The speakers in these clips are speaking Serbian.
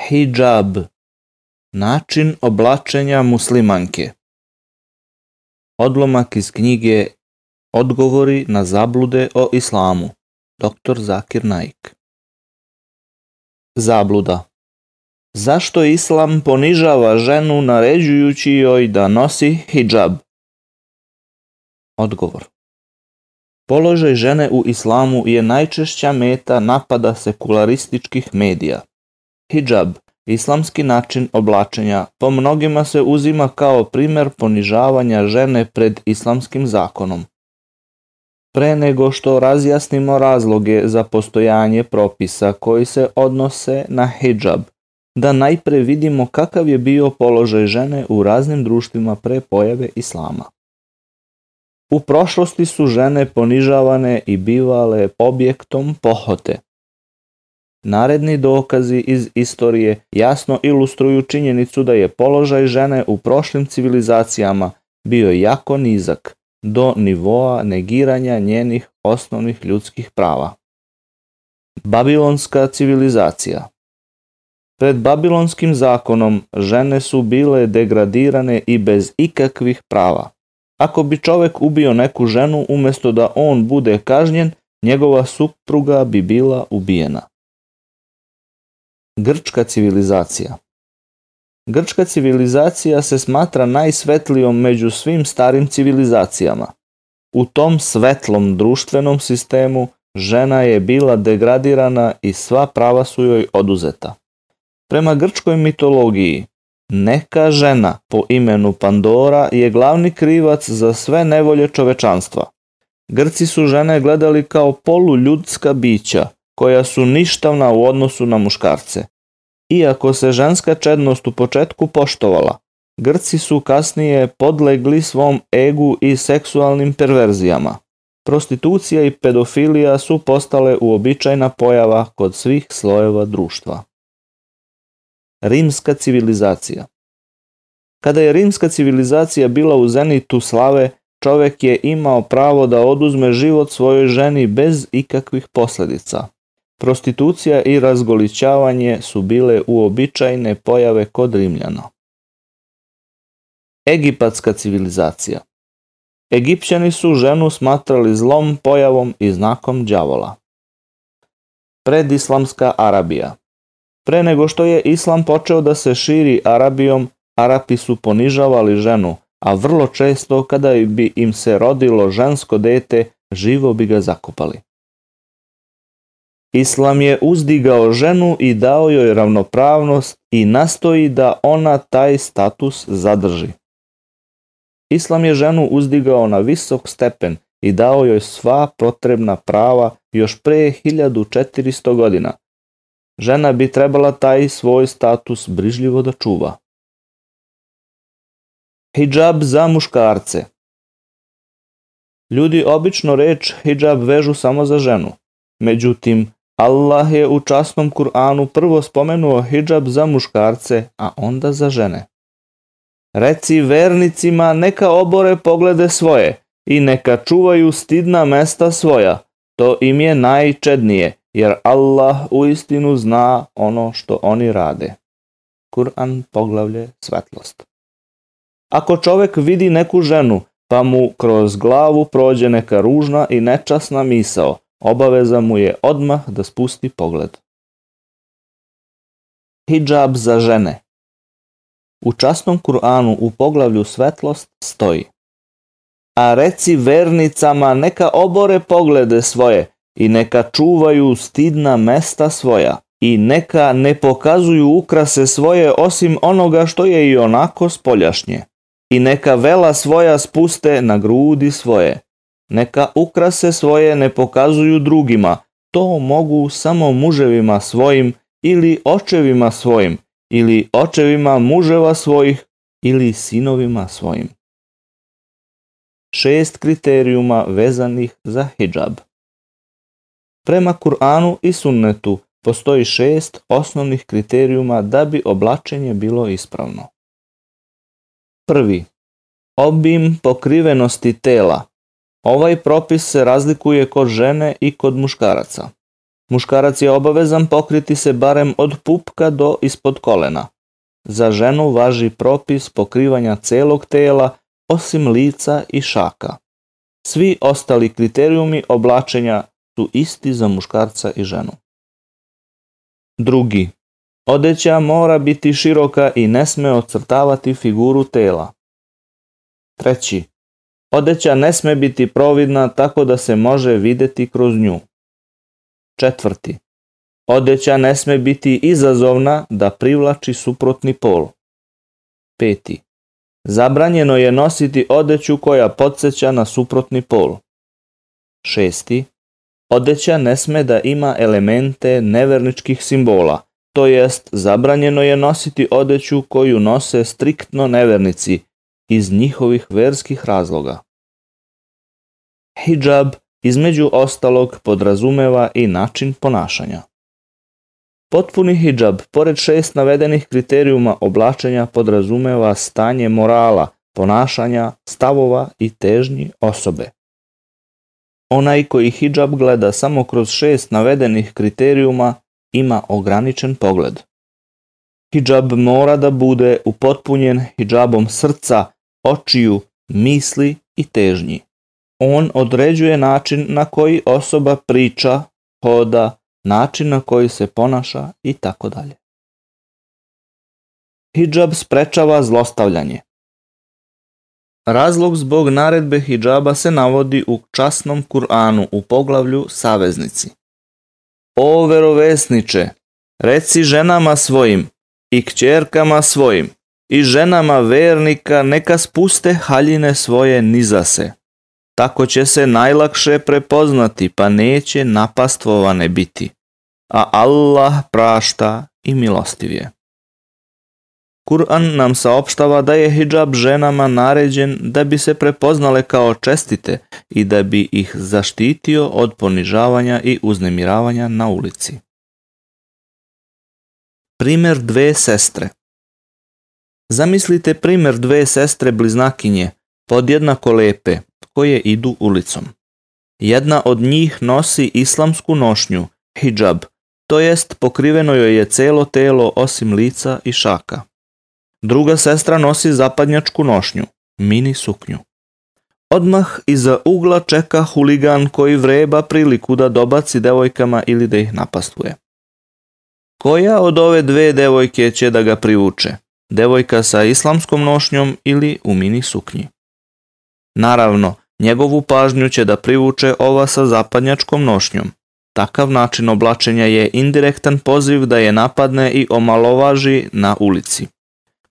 hijab, način oblačenja muslimanke. Odlomak iz knjige Odgovori na zablude o islamu, dr. Zakir Naik. Zabluda Zašto islam ponižava ženu naređujući joj da nosi hijab? Odgovor Položaj žene u islamu je najčešća meta napada sekularističkih medija hijab, islamski način oblačenja, po mnogima se uzima kao primer ponižavanja žene pred islamskim zakonom. Pre nego što razjasnimo razloge za postojanje propisa koji se odnose na hijab, da najpre vidimo kakav je bio položaj žene u raznim društvima pre pojave islama. U prošlosti su žene ponižavane i bivale objektom pohote – Naredni dokazi iz istorije jasno ilustruju činjenicu da je položaj žene u prošlim civilizacijama bio jako nizak, do nivoa negiranja njenih osnovnih ljudskih prava. Babilonska civilizacija Pred babilonskim zakonom žene su bile degradirane i bez ikakvih prava. Ako bi čovek ubio neku ženu umesto da on bude kažnjen, njegova supruga bi bila ubijena. Grčka civilizacija Grčka civilizacija se smatra najsvetlijom među svim starim civilizacijama. U tom svetlom društvenom sistemu žena je bila degradirana i sva prava su joj oduzeta. Prema grčkoj mitologiji, neka žena po imenu Pandora je glavni krivac za sve nevolje čovečanstva. Grci su žene gledali kao poluljudska bića koja su ništavna u odnosu na muškarce. Iako se ženska čednost u početku poštovala, Grci su kasnije podlegli svom egu i seksualnim perverzijama. Prostitucija i pedofilija su postale uobičajna pojava kod svih slojeva društva. Rimska civilizacija Kada je rimska civilizacija bila u zenitu slave, čovek je imao pravo da oduzme život svojoj ženi bez ikakvih posledica – Prostitucija i razgolićavanje su bile uobičajene pojave kod Rimljana. Egipatska civilizacija Egipćani su ženu smatrali zlom pojavom i znakom đavola. Predislamska Arabija Pre nego što je islam počeo da se širi Arabijom, Arapi su ponižavali ženu, a vrlo često kada bi im se rodilo žensko dete, živo bi ga zakopali. Islam je uzdigao ženu i dao joj ravnopravnost i nastoji da ona taj status zadrži. Islam je ženu uzdigao na visok stepen i dao joj sva potrebna prava još pre 1400 godina. Žena bi trebala taj svoj status brižljivo da čuva. Hijab za muškarce Ljudi obično reč hijab vežu samo za ženu. Međutim, Allah je u časnom Kur'anu prvo spomenuo hijab za muškarce, a onda za žene. Reci vernicima neka obore poglede svoje i neka čuvaju stidna mesta svoja, to im je najčednije, jer Allah uistinu zna ono što oni rade. Kur'an poglavlje svetlost. Ako čovek vidi neku ženu, pa mu kroz glavu prođe neka ružna i nečasna misao, Obaveza mu je odmah da spusti pogled. Hidžab za žene U časnom Kur'anu u poglavlju svetlost stoji A reci vernicama neka obore poglede svoje i neka čuvaju stidna mesta svoja i neka ne pokazuju ukrase svoje osim onoga što je i onako spoljašnje i neka vela svoja spuste na grudi svoje Neka ukrase svoje ne pokazuju drugima, to mogu samo muževima svojim ili očevima svojim ili očevima muževa svojih ili sinovima svojim. Šest kriterijuma vezanih za hijab. Prema Kur'anu i sunnetu postoji šest osnovnih kriterijuma da bi oblačenje bilo ispravno. Prvi. Obim pokrivenosti tela, Ovaj propis se razlikuje kod žene i kod muškaraca. Muškarac je obavezan pokriti se barem od pupka do ispod kolena. Za ženu važi propis pokrivanja celog tela osim lica i šaka. Svi ostali kriterijumi oblačenja su isti za muškarca i ženu. Drugi. Odeća mora biti široka i ne sme ocrtavati figuru tela. Treći. Odeća ne sme biti providna tako da se može videti kroz nju. Četvrti. Odeća ne sme biti izazovna da privlači suprotni pol. Peti. Zabranjeno je nositi odeću koja podsjeća na suprotni pol. Šesti. Odeća ne sme da ima elemente neverničkih simbola, to jest zabranjeno je nositi odeću koju nose striktno nevernici, iz njihovih verskih razloga. Hijab između ostalog podrazumeva i način ponašanja. Potpuni hijab, pored šest navedenih kriterijuma oblačenja, podrazumeva stanje morala, ponašanja, stavova i težnji osobe. Onaj koji hijab gleda samo kroz šest navedenih kriterijuma ima ograničen pogled. Hidžab mora da bude upotpunjen hidžabom srca, očiju, misli i težnji. On određuje način na koji osoba priča, hoda, način na koji se ponaša i tako dalje. Hidžab sprečava zlostavljanje. Razlog zbog naredbe hidžaba se navodi u časnom Kur'anu u poglavlju Saveznici. O verovesniče, reci ženama svojim, i kćerkama svojim i ženama vernika neka spuste haljine svoje niza se. Tako će se najlakše prepoznati pa neće napastvovane biti. A Allah prašta i milostiv je. Kur'an nam saopštava da je hijab ženama naređen da bi se prepoznale kao čestite i da bi ih zaštitio od ponižavanja i uznemiravanja na ulici. Primer dve sestre Zamislite primer dve sestre bliznakinje, podjednako lepe, koje idu ulicom. Jedna od njih nosi islamsku nošnju, hijab, to jest pokriveno joj je celo telo osim lica i šaka. Druga sestra nosi zapadnjačku nošnju, mini suknju. Odmah iza ugla čeka huligan koji vreba priliku da dobaci devojkama ili da ih napastuje. Koja od ove dve devojke će da ga privuče? Devojka sa islamskom nošnjom ili u mini suknji? Naravno, njegovu pažnju će da privuče ova sa zapadnjačkom nošnjom. Takav način oblačenja je indirektan poziv da je napadne i omalovaži na ulici.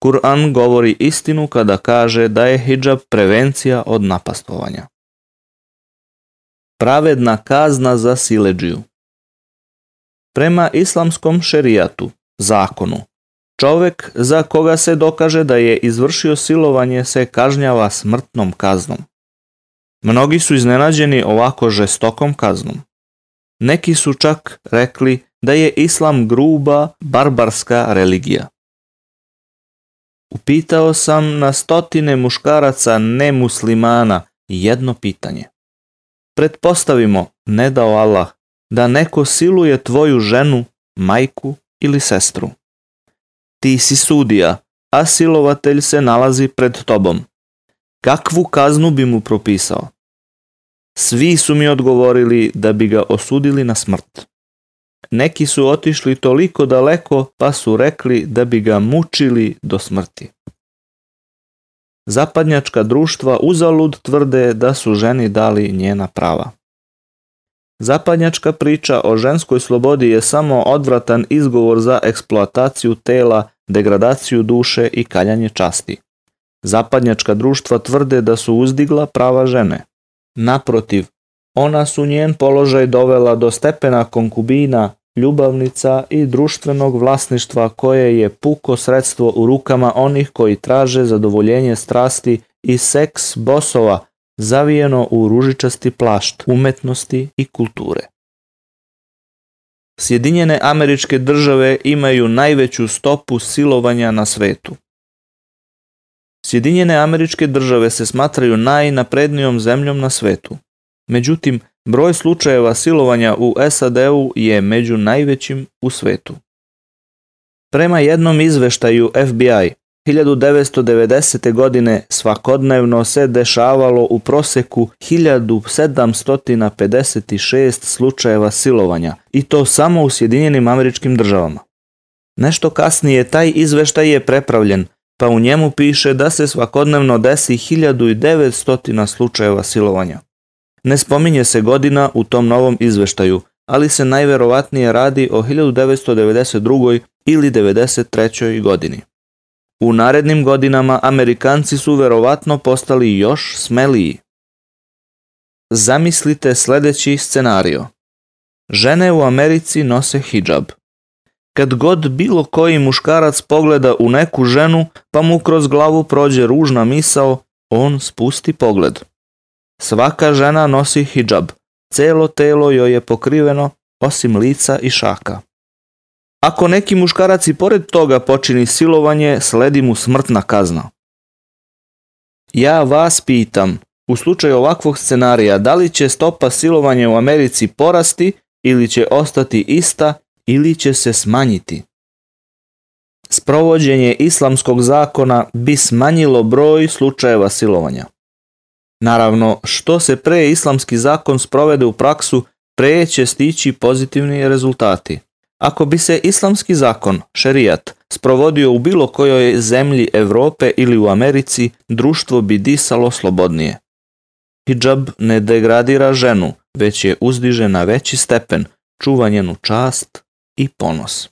Kur'an govori istinu kada kaže da je hijab prevencija od napastovanja. Pravedna kazna za sileđiju prema islamskom šerijatu, zakonu. Čovek za koga se dokaže da je izvršio silovanje se kažnjava smrtnom kaznom. Mnogi su iznenađeni ovako žestokom kaznom. Neki su čak rekli da je islam gruba, barbarska religija. Upitao sam na stotine muškaraca nemuslimana jedno pitanje. Pretpostavimo, ne dao Allah, da neko siluje tvoju ženu, majku ili sestru. Ti si sudija, a silovatelj se nalazi pred tobom. Kakvu kaznu bi mu propisao? Svi su mi odgovorili da bi ga osudili na smrt. Neki su otišli toliko daleko pa su rekli da bi ga mučili do smrti. Zapadnjačka društva uzalud tvrde da su ženi dali njena prava. Zapadnjačka priča o ženskoj slobodi je samo odvratan izgovor za eksploataciju tela, degradaciju duše i kaljanje časti. Zapadnjačka društva tvrde da su uzdigla prava žene. Naprotiv, ona su njen položaj dovela do stepena konkubina, ljubavnica i društvenog vlasništva koje je puko sredstvo u rukama onih koji traže zadovoljenje strasti i seks bosova zavijeno u ružičasti plašt umetnosti i kulture. Sjedinjene američke države imaju najveću stopu silovanja na svetu. Sjedinjene američke države se smatraju najnaprednijom zemljom na svetu. Međutim, broj slučajeva silovanja u SAD-u je među najvećim u svetu. Prema jednom izveštaju FBI, 1990. godine svakodnevno se dešavalo u proseku 1756 slučajeva silovanja i to samo u Sjedinjenim američkim državama. Nešto kasnije taj izveštaj je prepravljen, pa u njemu piše da se svakodnevno desi 1900 slučajeva silovanja. Ne spominje se godina u tom novom izveštaju, ali se najverovatnije radi o 1992. ili 1993. godini. U narednim godinama Amerikanci su verovatno postali još smeliji. Zamislite sledeći scenario. Žene u Americi nose hijab. Kad god bilo koji muškarac pogleda u neku ženu, pa mu kroz glavu prođe ružna misao, on spusti pogled. Svaka žena nosi hijab. Celo telo joj je pokriveno, osim lica i šaka. Ako neki muškarac i pored toga počini silovanje, sledi mu smrtna kazna. Ja vas pitam, u slučaju ovakvog scenarija, da li će stopa silovanja u Americi porasti ili će ostati ista ili će se smanjiti? Sprovođenje islamskog zakona bi smanjilo broj slučajeva silovanja. Naravno, što se pre islamski zakon sprovede u praksu, pre će stići pozitivni rezultati. Ako bi se islamski zakon, šerijat, sprovodio u bilo kojoj zemlji Evrope ili u Americi, društvo bi disalo slobodnije. Hidžab ne degradira ženu, već je uzdiže na veći stepen, čuva njenu čast i ponos.